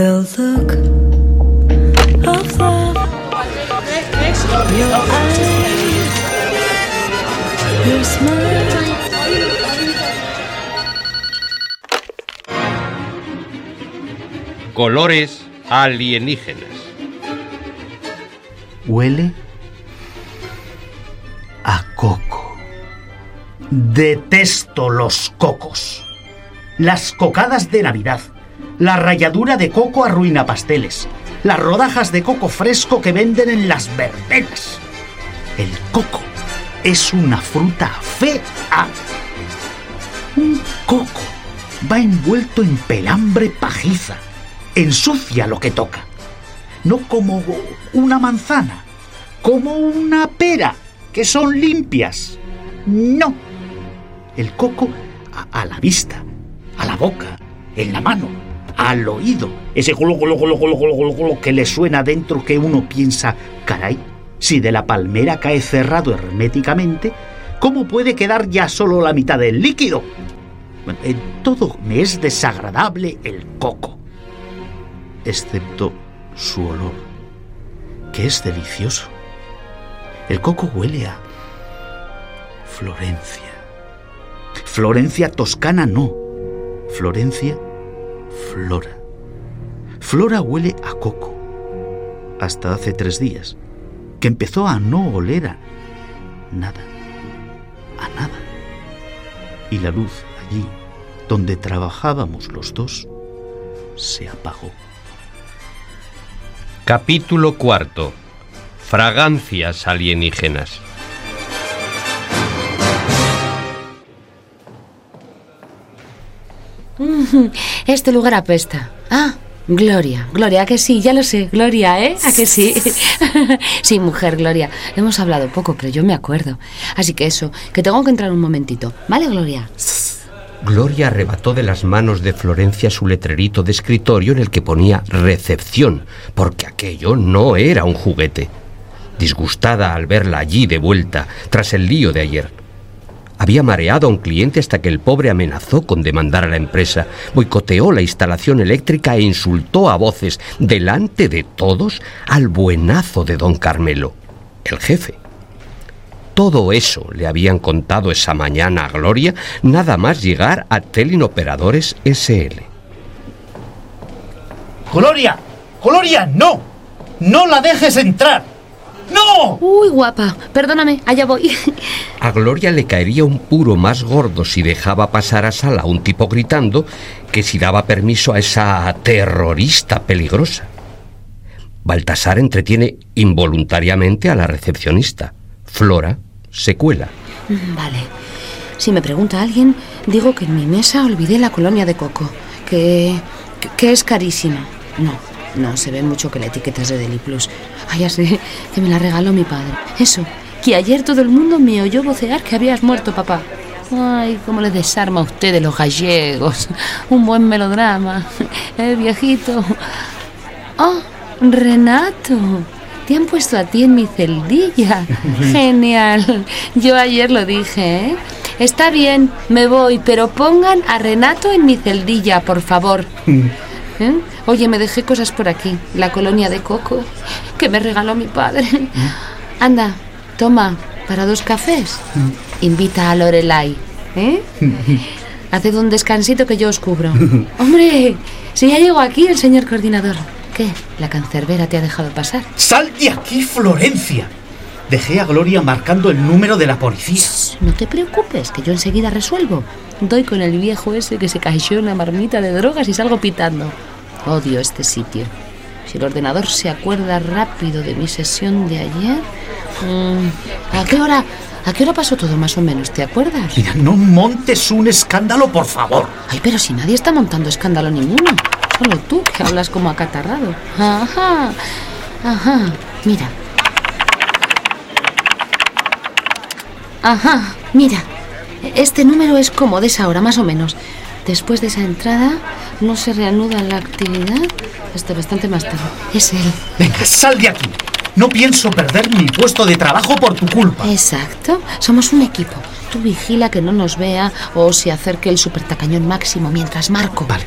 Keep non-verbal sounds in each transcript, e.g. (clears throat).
The look of love. Your eyes. Your smile. Colores alienígenas. Huele a coco. Detesto los cocos. Las cocadas de Navidad. La ralladura de coco arruina pasteles. Las rodajas de coco fresco que venden en las verbenas. El coco es una fruta fea. Un coco va envuelto en pelambre pajiza. Ensucia lo que toca. No como una manzana, como una pera, que son limpias. No. El coco a, a la vista, a la boca, en la mano, al oído. Ese golo, golo, golo, golo, golo, golo que le suena dentro que uno piensa, caray, si de la palmera cae cerrado herméticamente, ¿cómo puede quedar ya solo la mitad del líquido? Bueno, en todo me es desagradable el coco, excepto su olor, que es delicioso. El coco huele a Florencia. Florencia toscana no. Florencia, Flora. Flora huele a coco. Hasta hace tres días, que empezó a no oler a nada. A nada. Y la luz allí, donde trabajábamos los dos, se apagó. Capítulo cuarto. Fragancias alienígenas. Este lugar apesta. Ah, Gloria, Gloria, ¿a que sí? Ya lo sé, Gloria, ¿eh? ¿A que sí? (laughs) sí, mujer, Gloria. Hemos hablado poco, pero yo me acuerdo. Así que eso, que tengo que entrar un momentito. ¿Vale, Gloria? Gloria arrebató de las manos de Florencia su letrerito de escritorio en el que ponía recepción, porque aquello no era un juguete. Disgustada al verla allí de vuelta, tras el lío de ayer. Había mareado a un cliente hasta que el pobre amenazó con demandar a la empresa, boicoteó la instalación eléctrica e insultó a voces, delante de todos, al buenazo de don Carmelo, el jefe. Todo eso le habían contado esa mañana a Gloria, nada más llegar a Telinoperadores SL. ¡Gloria! ¡Gloria, no! ¡No la dejes entrar! ¡No! Uy, guapa, perdóname, allá voy. A Gloria le caería un puro más gordo si dejaba pasar a sala a un tipo gritando que si daba permiso a esa terrorista peligrosa. Baltasar entretiene involuntariamente a la recepcionista. Flora se cuela. Vale. Si me pregunta alguien, digo que en mi mesa olvidé la colonia de coco, que, que, que es carísima. No, no, se ve mucho que la etiqueta es de Deli Plus. Ah, ya sé, que me la regaló mi padre. Eso, que ayer todo el mundo me oyó vocear que habías muerto, papá. Ay, cómo le desarma a usted de los gallegos. Un buen melodrama. Eh, viejito. Oh, Renato. Te han puesto a ti en mi celdilla. (laughs) Genial. Yo ayer lo dije, ¿eh? Está bien, me voy, pero pongan a Renato en mi celdilla, por favor. ¿Eh? Oye, me dejé cosas por aquí. La colonia de coco que me regaló mi padre. Anda, toma, para dos cafés. Invita a Lorelai. ¿Eh? (laughs) Haced un descansito que yo os cubro. (laughs) Hombre, si ya llegó aquí el señor coordinador. ¿Qué? ¿La cancerbera te ha dejado pasar? ¡Sal de aquí, Florencia! Dejé a Gloria marcando el número de la policía. No te preocupes, que yo enseguida resuelvo. Doy con el viejo ese que se cayó en la marmita de drogas y salgo pitando. Odio este sitio. Si el ordenador se acuerda rápido de mi sesión de ayer... mm, ¿A qué hora? ¿A qué hora pasó todo más o menos? ¿Te acuerdas? Mira, no montes un escándalo, por favor. Ay, pero si nadie está montando escándalo ninguno. Solo tú, que hablas como acatarrado. Ajá. Ajá. Mira. Ajá. Mira. Este número es como de esa hora, más o menos. Después de esa entrada, no se reanuda la actividad hasta bastante más tarde. Es él. Venga, sal de aquí. No pienso perder mi puesto de trabajo por tu culpa. Exacto. Somos un equipo. Tú vigila que no nos vea o se acerque el supertacañón máximo mientras marco. Vale.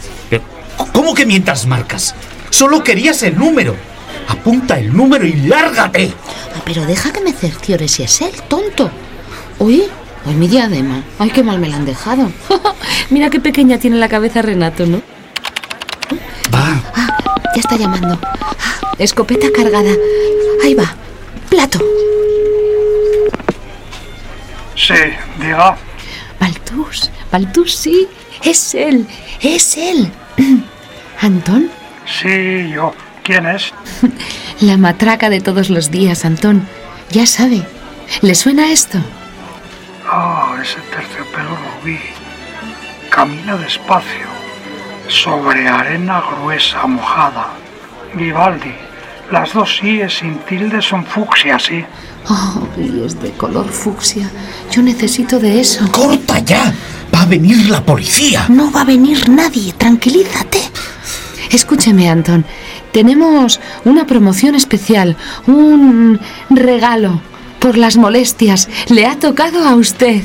¿Cómo que mientras marcas? Solo querías el número. Apunta el número y lárgate. Ay, pero deja que me cerciore si es él, tonto. Uy, uy, mi diadema. Ay, qué mal me la han dejado. (laughs) Mira qué pequeña tiene la cabeza Renato, ¿no? Va. Ah, ya está llamando. Ah, escopeta cargada. Ahí va. Plato. Sí, diga. Baltus, Baltus, sí. Es él, es él. (clears throat) ¿Antón? Sí, yo. ¿Quién es? (laughs) La matraca de todos los días, Antón. Ya sabe. ¿Le suena esto? Ah, ese terciopelo rubí. Camina despacio, sobre arena gruesa, mojada. Vivaldi. Las dos síes sin tilde son fucsia, sí. Oh, y es de color fucsia. Yo necesito de eso. ¡Corta ya! ¡Va a venir la policía! No va a venir nadie, tranquilízate. Escúcheme, Antón. Tenemos una promoción especial, un regalo por las molestias. Le ha tocado a usted.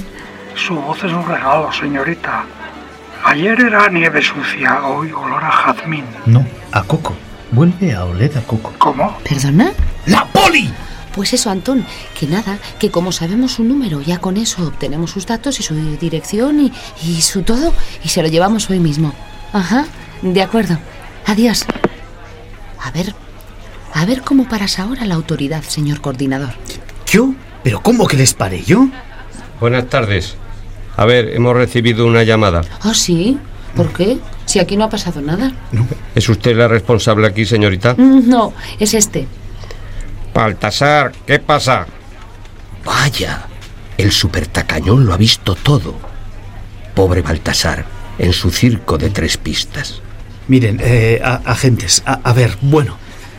Su voz es un regalo, señorita. Ayer era nieve sucia, hoy olor a jazmín. No, a Coco. Vuelve a oler a Coco. ¿Cómo? ¿Perdona? ¡La poli! Pues eso, Antón, que nada, que como sabemos su número, ya con eso obtenemos sus datos y su dirección y, y su todo y se lo llevamos hoy mismo. Ajá, de acuerdo. Adiós. A ver, a ver cómo paras ahora la autoridad, señor coordinador. ¿Yo? ¿Pero cómo que les paré yo? Buenas tardes. A ver, hemos recibido una llamada. ¿Ah, sí? ¿Por qué? Si aquí no ha pasado nada. ¿Es usted la responsable aquí, señorita? Mm, No, es este. Baltasar, ¿qué pasa? Vaya, el supertacañón lo ha visto todo. Pobre Baltasar, en su circo de tres pistas. Miren, eh, a- agentes, a, a ver, bueno,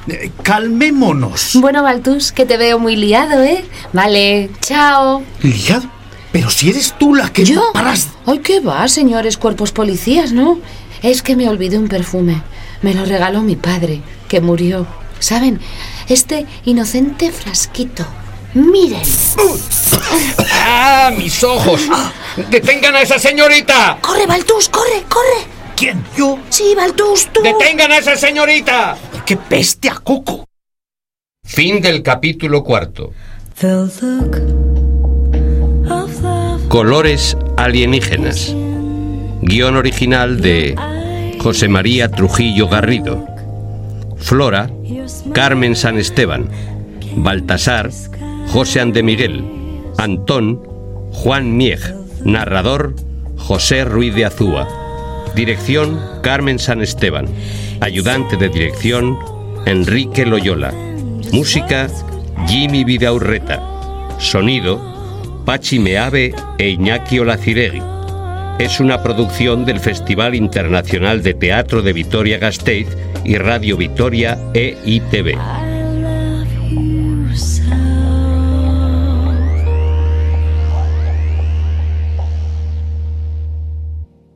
eh, calmémonos. Bueno, Baltus, que te veo muy liado, ¿eh? Vale, chao. ¿Liado? Pero si eres tú la que ¿Yo? no paras... Ay, ¿qué va, señores cuerpos policías, no? Es que me olvidé un perfume. Me lo regaló mi padre, que murió. ¿Saben? Este inocente frasquito. Miren. ¡Ah, mis ojos! ¡Detengan a esa señorita! ¡Corre, Baltus, corre, corre! ¿Quién? ¿Yo? Sí, Baltus, tú. ¡Detengan a esa señorita! ¡Qué peste a Coco! Fin del capítulo cuarto. The look Colores alienígenas. Guión original de José María Trujillo Garrido. Flora, Carmen San Esteban. Baltasar, José Ande Miguel. Antón, Juan Mieg. Narrador, José Ruiz de Azúa. Dirección, Carmen San Esteban. Ayudante de dirección, Enrique Loyola. Música, Jimmy Vidaurreta. Sonido, Pachi Meave e Iñaki Olaciregui. Es una producción del Festival Internacional de Teatro de Vitoria-Gasteiz y Radio Vitoria EITV.